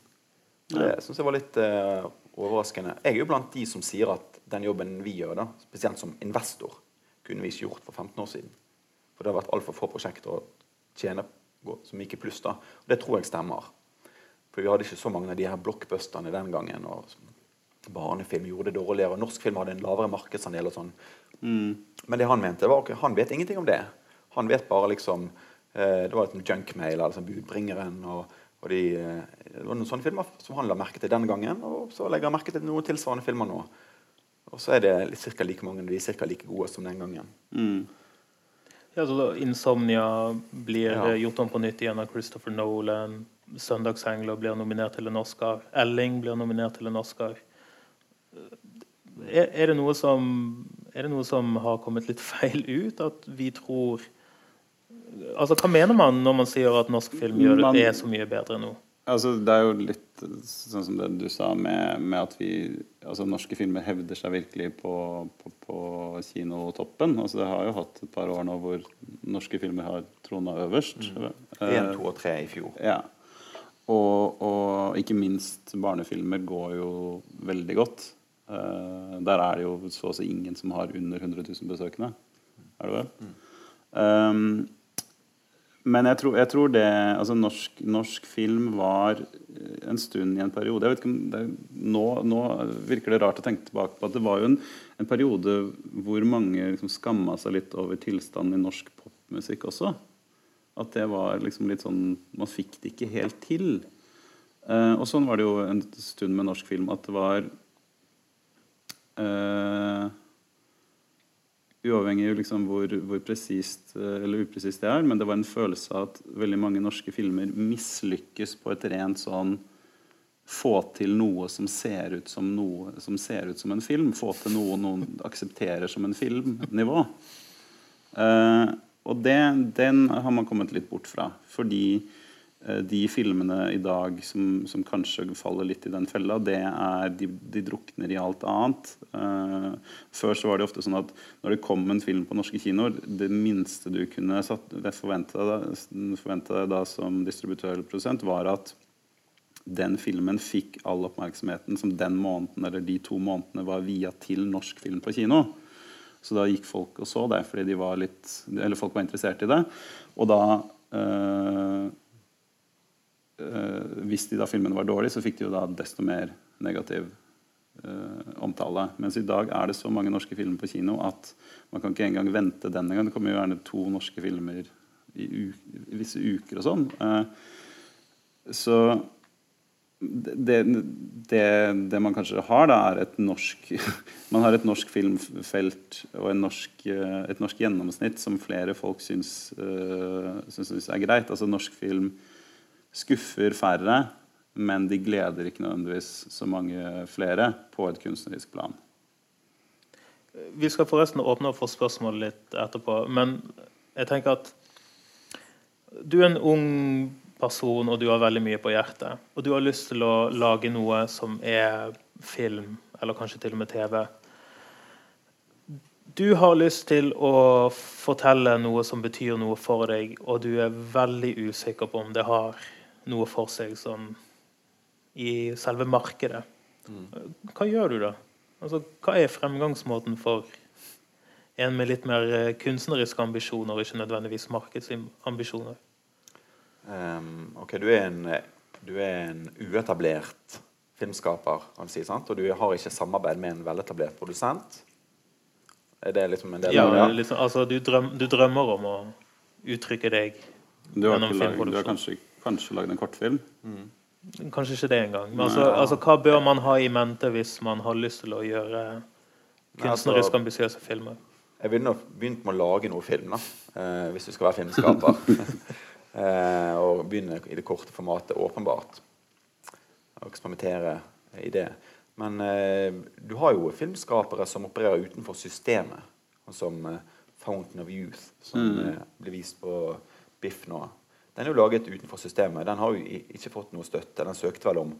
Det syns jeg var litt uh, overraskende. Jeg er jo blant de som sier at den jobben vi gjør, da, spesielt som investor, kunne vi ikke gjort for 15 år siden. For det har vært altfor få prosjekter å tjene som gikk i pluss. da. Og det tror jeg stemmer. For vi hadde ikke så mange av de her blockbusterne den gangen. og Barnefilm gjorde det dårligere. og Norsk film hadde en lavere markedsandel. og sånn. Mm. Men det han mente, var at han vet ingenting om det. Han vet bare liksom eh, Det var liksom junkmail, altså budbringeren. og og de, eh, Det var noen sånne filmer som han la merke til den gangen, og så legger han merke til noen tilsvarende filmer nå. Og så er det ca. like mange, de er ca. like gode som den gangen. Mm. Ja, så 'Insomnia' blir ja. gjort om på nytt igjen av Christopher Nolan. 'Søndagsengler' blir nominert til en Oscar. 'Elling' blir nominert til en Oscar. Er, er, det noe som, er det noe som har kommet litt feil ut? At vi tror Altså, Hva mener man når man sier at norsk film gjør det, er så mye bedre nå? Altså, det er jo litt sånn som det du sa, med, med at vi altså Norske filmer hevder seg virkelig på, på, på kinotoppen. Altså, det har jo hatt et par år nå hvor norske filmer har trona øverst. Mm. 1, 2 og 3 i fjor. Ja. Og, og, ikke minst barnefilmer går jo veldig godt. Uh, der er det jo så å si ingen som har under 100 000 besøkende. Er det vel? Mm. Um, men jeg tror, jeg tror, det altså norsk, norsk, film var en stund i en periode jeg vet ikke om det, nå, nå, virker det rart å tenke tilbake på at det var jo en, en periode hvor mange liksom skamma seg litt over tilstanden i norsk popmusikk også. At det var liksom litt sånn Man fikk det ikke helt til. Uh, og sånn var det jo en stund med norsk film at det var uh, uavhengig av liksom hvor, hvor presist eh, eller upresist det er, men det var en følelse av at veldig mange norske filmer mislykkes på et rent sånn få til noe som ser ut som noe som ser ut som en film. Få til noe noen aksepterer som en filmnivå. Uh, og det, den har man kommet litt bort fra. Fordi Eh, de filmene i dag som, som, kanskje faller litt i den fella, det er de, de drukner i alt annet. Uh, før så var det ofte sånn at når det kom en film på norske kinoer, det minste du kunne forvente deg da som distributør eller produsent, var at den filmen fikk all oppmerksomheten som den måneden eller de to månedene var via til norsk film på kino. Så da gikk folk og så det fordi de var litt, eller folk var interessert i det. Og da øh, øh, hvis de da filmene var dårlige, så fikk de jo da desto mer negativ øh, omtale. Mens i dag er det så mange norske filmer på kino at man kan ikke engang vente denne gang. Det kommer jo gjerne to norske filmer i, i visse uker og sånn. Så det, det, det, man kanskje har, da, er et norsk Man har et norsk filmfelt og norsk, et norsk gjennomsnitt som flere folk syns, uh, syns er greit. Altså Norsk film skuffer færre, men de gleder ikke nødvendigvis så mange flere på et kunstnerisk plan. Vi skal forresten åpne opp for spørsmål litt etterpå. Men jeg tenker at du er en ung person, og du har veldig mye på hjertet. Og du har lyst til å lage noe som er film, eller kanskje til og med TV. Du har lyst til å fortelle noe som betyr noe for deg, og du er veldig usikker på om det har noe for seg sånn i selve markedet. Mm. Hva gjør du da? Altså, hva er fremgangsmåten for en med litt mer kunstneriske ambisjoner, ikke nødvendigvis markedsambisjoner? Um, ok, du er, en, du er en uetablert filmskaper, kan du si, sant? og du har ikke samarbeid med en veletablert produsent. Er det liksom en del ja, av det? Liksom, altså, du, drøm, du drømmer om å uttrykke deg Du har, gjennom filmproduksjon. du har kanskje, kanskje lagd en kortfilm? Kanskje ikke det engang. Men altså, altså, hva bør man ha i mente hvis man har lyst til å gjøre kunstnerisk altså- ambisiøse filmer? Jeg ville nok begynt med å lage noe film, da, eh, hvis du skal være filmskaper. eh, og begynne i det korte formatet, åpenbart. Og eksperimentere i det. Men eh, du har jo filmskapere som opererer utenfor systemet. Som eh, Fountain of Youth, som eh, blir vist på Biff nå. Den er jo laget utenfor systemet. Den har jo ikke fått noe støtte. Den søkte vel om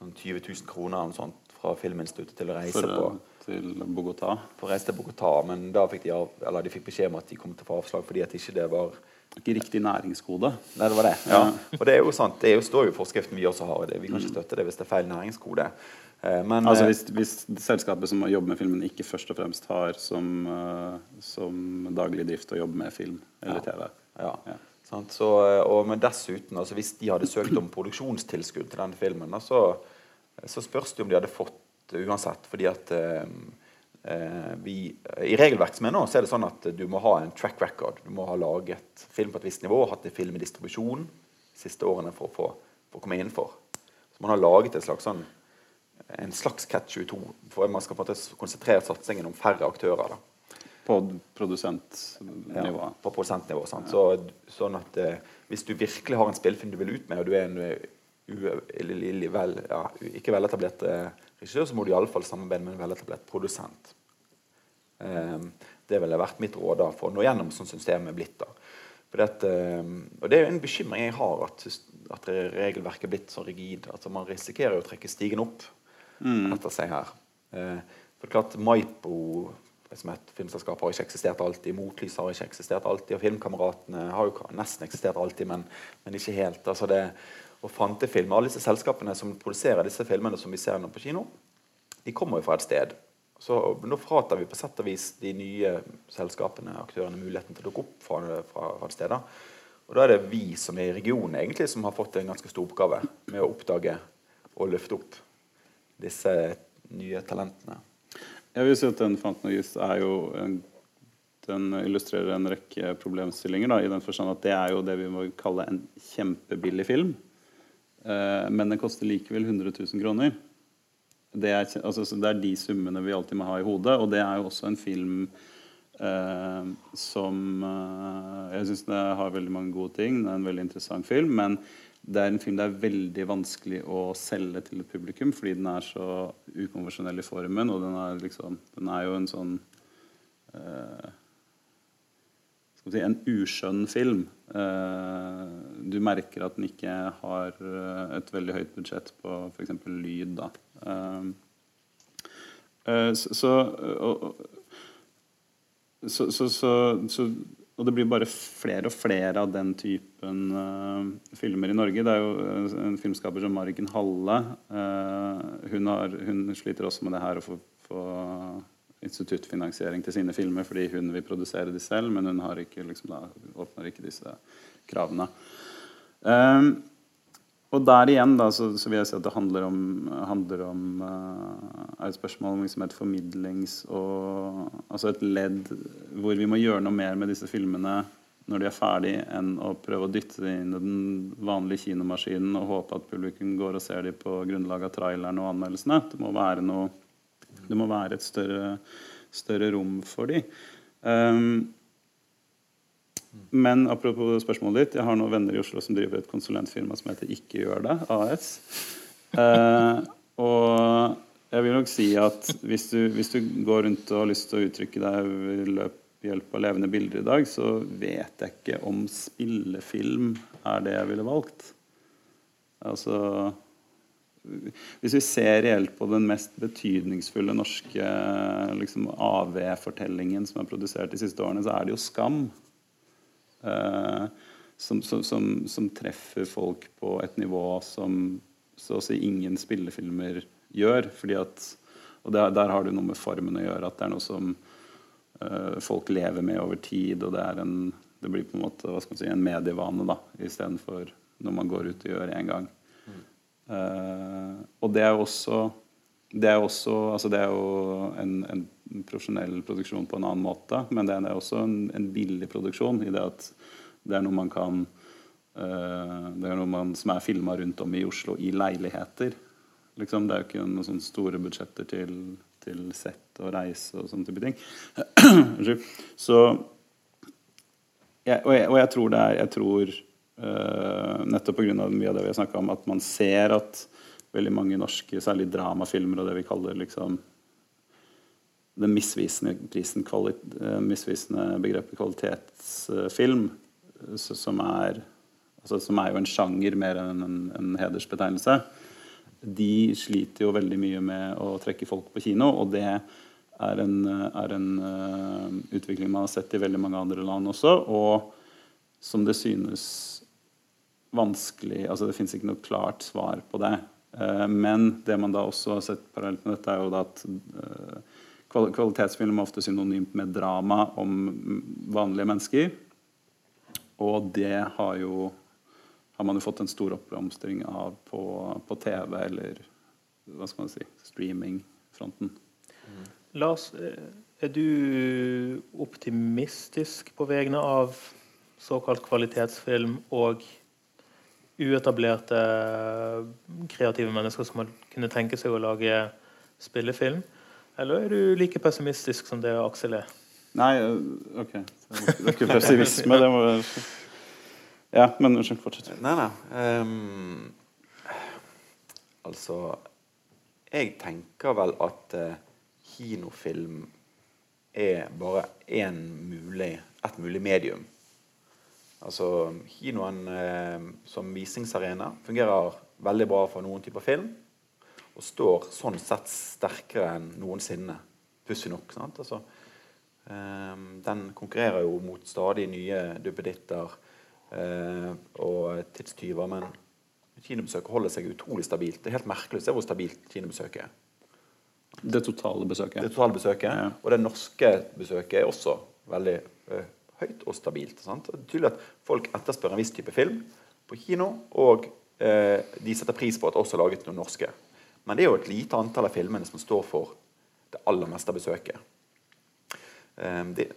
noen 20 000 kroner eller sånt fra Filminstituttet til å reise For, på til Bogotá? for å reise til Bogotá, men da fikk de, av, eller de fikk beskjed om at de kom til å få avslag fordi at ikke det var Ikke riktig næringskode. Nei, det var det. Ja. Og det er jo sant. Det jo, står jo i forskriften vi også har. Det. Vi kan ikke støtte det hvis det er feil næringskode. Eh, Men Altså eh, hvis, hvis selskapet som jobber med filmen, ikke først og fremst har som, eh, som daglig drift å jobbe med film eller TV. Ja. Ja. Sant? Så, og, men dessuten, altså, hvis de hadde søkt om produksjonstilskudd til denne filmen, så, så spørs det om de hadde fått uansett. Fordi at vi, I regelverket som er nå, så er det sånn at du må ha en track record. Du må ha laget film på et visst nivå, hatt en film i distribusjon de siste årene for å, få, for å komme innenfor. Så man har laget et slags sånn en slags catch 22 for man skal på en måte konsentrere satsingen om færre aktører. da På produsentnivå. ja, på produsentnivå. Sant? Så, sånn at eh, Hvis du virkelig har en spillfilm du vil ut med, og du er en eh, u, eller, eller, vel, ja, ikke veletablert eh, regissør, så må du iallfall samarbeide med en veletablert produsent. Eh, det ville vært mitt råd da, for å nå gjennom sånn systemet er blitt. da. For det, eh, og det er jo en bekymring jeg har, at, at regelverket er blitt så rigid. at Man risikerer å trekke stigen opp etter seg her. Eh, for det er klart Maipo som et filmselskap har ikke eksistert alltid. Motlys har ikke eksistert alltid. Og Filmkameratene har jo nesten eksistert alltid, men, men ikke helt. altså det og Fantefilm, Alle disse selskapene som produserer disse filmene som vi ser nå på kino, de kommer jo fra et sted. Så Nå fratar vi på sett og vis de nye selskapene aktørene muligheten til å dukke opp fra, fra, fra et sted. Og Da er det vi som er i regionen egentlig som har fått en ganske stor oppgave med å oppdage og løfte opp disse nye talentene. Jeg vil si at den Youth er jo en, den illustrerer en rekke problemstillinger. Da, I den forstand at det er jo det vi må kalle en kjempebillig film. Eh, men den koster likevel 100 000 kroner. Det er, altså, så det er de summene vi alltid må ha i hodet. Og det er jo også en film eh, som eh, Jeg syns det har veldig mange gode ting. Det er en veldig interessant film. Men det er en film det er veldig vanskelig å selge til et publikum fordi den er så ukonvensjonell i formen, og den er, liksom, den er jo en sånn eh, si, En uskjønn film. Eh, du merker at den ikke har eh, et veldig høyt budsjett på f.eks. lyd. da. Eh, så, så, så, så, og det blir bare flere og flere av den typen filmer i Norge. Det er jo en filmskaper som Mariken Halle. hun, har, hun sliter også med det her å få, få instituttfinansiering til sine filmer fordi hun vil produsere de selv, men hun har ikke, liksom, da, åpner ikke disse kravene. Um, og der igjen da, så, så vil jeg si at det handler om, handler om uh, er et spørsmål om liksom et formidlings- og altså et ledd hvor vi må gjøre noe mer med disse filmene når de er ferdig, enn å prøve å dytte dem inn i den vanlige kinomaskinen og håpe at publikum går og ser dem på grunnlag av traileren og anmeldelsene. Det må være, noe, det må være et større, større rom for dem. Um, men apropos spørsmålet ditt, jeg har noen venner i Oslo som driver et konsulentfirma som heter Ikke gjør det AS. Uh, og jeg vil nok si at hvis du, hvis du går rundt og har lyst til å uttrykke deg ved hjelp av levende bilder i dag, så vet jeg ikke om spillefilm er det jeg ville valgt. Altså Hvis vi ser reelt på den mest betydningsfulle norske liksom, AV-fortellingen som er produsert de siste årene, så er det jo Skam. Eh, som, som, som, som treffer folk på et nivå som så å si ingen spillefilmer gjør. fordi at, og der, der har det noe med formen å gjøre. At det er noe som eh, folk lever med over tid. Og det, en, det blir på en måte si, en medievane istedenfor når man går ut og gjør én gang. Eh, og det er jo også det er, også, altså det er jo en, en profesjonell produksjon på en annen måte, men det er også en, en billig produksjon i det at det er noe man kan uh, Det er noe man, som er filma rundt om i Oslo i leiligheter. Liksom, det er jo ikke noen sånne store budsjetter til, til sett og reise og sånne type ting. Så jeg, og, jeg, og jeg tror det er Jeg tror uh, nettopp pga. mye av det vi har snakka om, at man ser at veldig mange norske, særlig dramafilmer og det vi kaller liksom den misvisende, prisen, uh, misvisende begrepet kvalitetsfilm, uh, som, er, altså, som er jo en sjanger mer enn en, en hedersbetegnelse, de sliter jo veldig mye med å trekke folk på kino. og det er en, er en uh, utvikling man har sett i veldig mange andre land også, og som det synes vanskelig altså Det fins ikke noe klart svar på det. Uh, men det man da også har sett parallelt med dette, er jo at uh, kvalitetsfilm er ofte synonymt med drama om vanlige mennesker. Og det har jo har man jo fått en stor oppblomstring av på, på TV eller hva skal man si, streamingfronten. Mm. Lars, eh, er du optimistisk på vegne av såkalt kvalitetsfilm og uetablerte kreative mennesker som kunne tenke seg å lage spillefilm? Eller er du like pessimistisk som det Aksel er? Nei, eh, OK. Det er ikke pessimisme. det må Ja, men unnskyld, fortsett. Nei, nei. Um, altså Jeg tenker vel at uh, kinofilm er bare mulig, et mulig medium. Altså, Kinoen eh, som visningsarena fungerer veldig bra for noen typer film. Og står sånn sett sterkere enn noensinne. Pussig nok. sant? Altså, eh, den konkurrerer jo mot stadig nye duppeditter eh, og tidstyver. Men kinobesøket holder seg utrolig stabilt. Det er helt merkelig å se hvor stabilt kinobesøket er. Det totale besøket. Det totale besøket. Ja. Og det norske besøket er også veldig uh, høyt og stabilt. Sant? Det er tydelig at folk etterspør en viss type film på kino, og eh, de setter pris på at også er laget noen norske. Men det er jo et lite antall av filmene som står for det aller meste av besøket. Eh, det,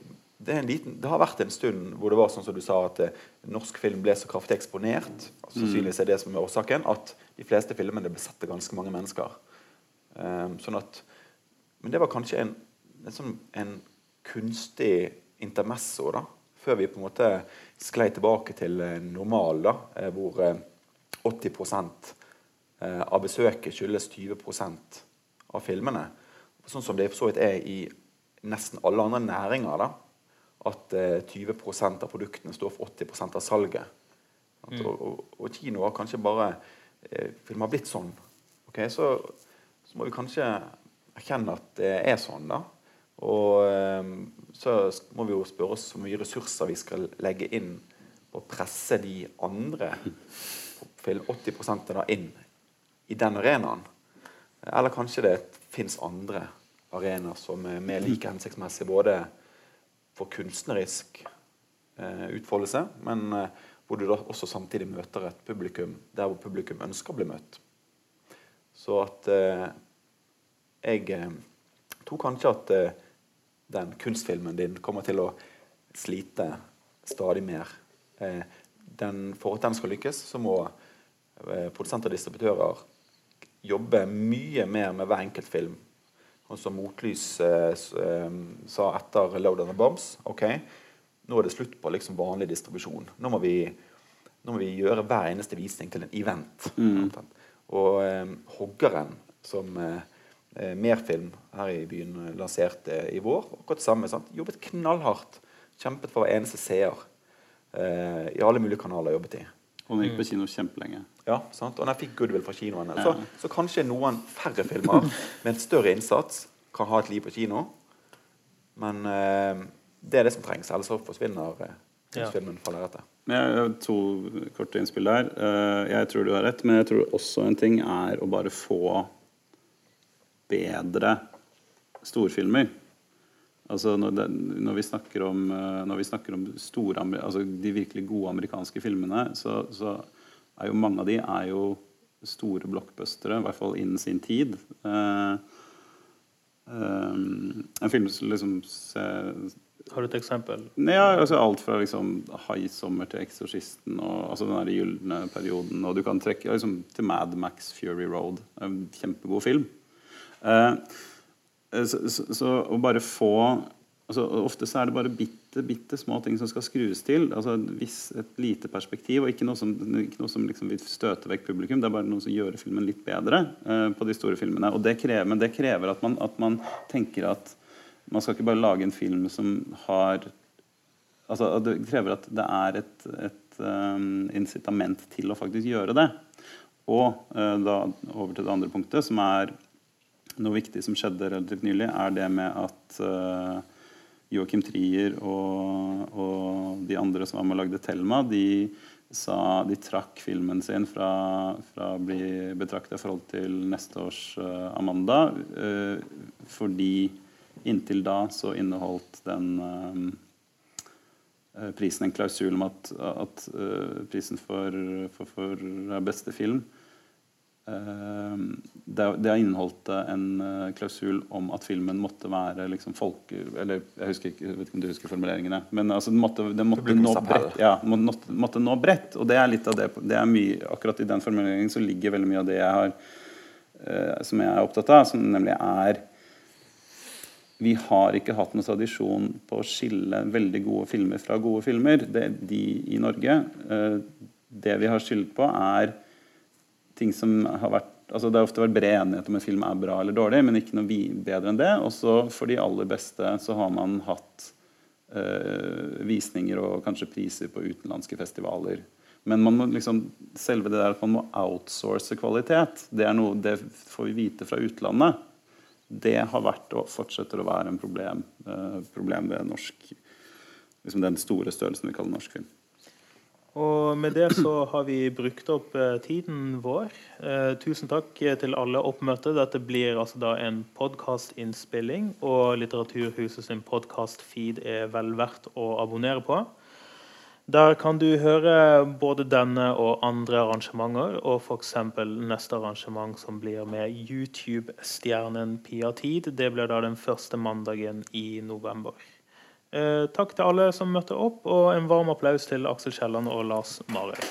det, liten, det, har vært en stund hvor det var sånn som du sa at eh, norsk film ble så kraftig eksponert. Sannsynligvis er det som er årsaken at de fleste filmene ble sett av ganske mange mennesker. Um, sånn at men det var kanskje en, en, sånn, en kunstig intermesso, da, før vi på en måte sklei tilbake til eh, normal, da, eh, hvor 80 eh, av besøket skyldes 20% av filmene. Sånn som det for så vidt er i nesten alle andre næringer. da, At 20% av produktene står for 80% av salget. Mm. Og, og, og, kino har kanskje bare Film har blitt sånn. Okay, så, så må vi kanskje erkjenne at det er sånn. da. Og ehm, så må vi jo spørre oss hvor mye ressurser vi skal legge inn på å presse de andre 80% da inn i den arenaen. Eller kanskje det fins andre arenaer som er mer like hensiktsmessige både for kunstnerisk eh, utfoldelse, men eh, hvor du da også samtidig møter et publikum der hvor publikum ønsker å bli møtt. Så at eh, jeg eh, tror kanskje at eh, den kunstfilmen din kommer til å slite stadig mer. Eh, den, for at den skal lykkes, så må eh, produsenter og distributører jobbe mye mer med hver enkelt film. Og som Motlys eh, eh, sa etter 'Load on the Bombs' ok, nå er det slutt på liksom vanlig distribusjon. Nå må, vi, nå må vi gjøre hver eneste visning til en event. Mm. Og eh, Hoggeren, som eh, eh, Merfilm her i byen eh, lanserte i vår. Akkurat samme. Sant? Jobbet knallhardt. Kjempet for hver eneste seer. Eh, I alle mulige kanaler jobbet de. Og den gikk på kino kjempelenge. Ja, sant? og den fikk goodwill fra kinoene. Ja. Så, så, kanskje noen færre filmer med en større innsats kan ha et liv på kino. Men eh, det er det som trengs, ellers så forsvinner eh, ja. filmen fra lerretet. Jeg har to korte innspill der. Uh, jeg tror du har rett, men jeg tror også en ting er å bare få bedre storfilmer. Altså når, det, når, vi snakker om, eh, når vi snakker om store, altså de virkelig gode amerikanske filmene, så, så, er jo mange av de er jo store blockbustere, i hvert fall innen sin tid. Uh, um, en film som liksom Har du et eksempel? Ja, altså alt fra liksom High Summer til Eksorsisten og altså den gylne perioden. Og du kan trekke liksom, til Mad Max Fury Road. En kjempegod film. Eh, så, så, så å bare få altså Ofte så er det bare bitte, bitte små ting som skal skrues til. altså viss, Et lite perspektiv, og ikke noe som, ikke noe som liksom vil støte vekk publikum. Det er bare noe som gjør filmen litt bedre eh, på de store filmene. og det krever, Men det krever at man, at man tenker at man skal ikke bare lage en film som har altså Det krever at det er et, et um, incitament til å faktisk gjøre det. Og eh, da over til det andre punktet, som er noe viktig som skjedde relativt nylig, er det med at uh, Joachim Trier og, og, de andre som var med og lagde Thelma, de, sa, de trakk filmen sin fra, fra å bli betrakta i forhold til neste års uh, Amanda fordi Inntil da så inneholdt den uh, prisen en klausul om at, at uh, prisen for, for, for, beste film uh, det, det, har inneholdt en klausul om at filmen måtte være liksom folk... Eller jeg husker ikke, jeg vet ikke om du husker formuleringene. Men altså, den måtte, den måtte nå bredt. Ja, måtte, måtte, nå bredt. Og det er litt av det, det er mye, Akkurat i den formuleringen så ligger veldig mye av det jeg har som jeg er opptatt av, som nemlig er vi har ikke hatt noen tradisjon på å skille veldig gode filmer fra gode filmer. Det, de i Norge. Eh, det vi har skyldt på, er ting som har vært altså Det har ofte vært bred enighet om en film er bra eller dårlig, men ikke noe bedre enn det. Og så for de aller beste så har man hatt øh, visninger og kanskje priser på utenlandske festivaler. Men man må liksom, selve det der at man må outsource kvalitet, det, er noe, det får vi vite fra utlandet det har vært og fortsetter å være en problem, øh, problem ved norsk, liksom den store størrelsen vi kaller norsk film. Og med det så har vi brukt opp eh, tiden vår. Eh, tusen takk til alle oppmøtte. Dette blir altså da en podkastinnspilling, og Litteraturhuset sin podkastfeed er vel verdt å abonnere på. Der kan du høre både denne og andre arrangementer, og f.eks. neste arrangement som blir med YouTube-stjernen Pia Tid. Det blir da den første mandagen i november. Eh, takk til alle som møtte opp, og en varm applaus til Aksel Kielland og Lars Marøy.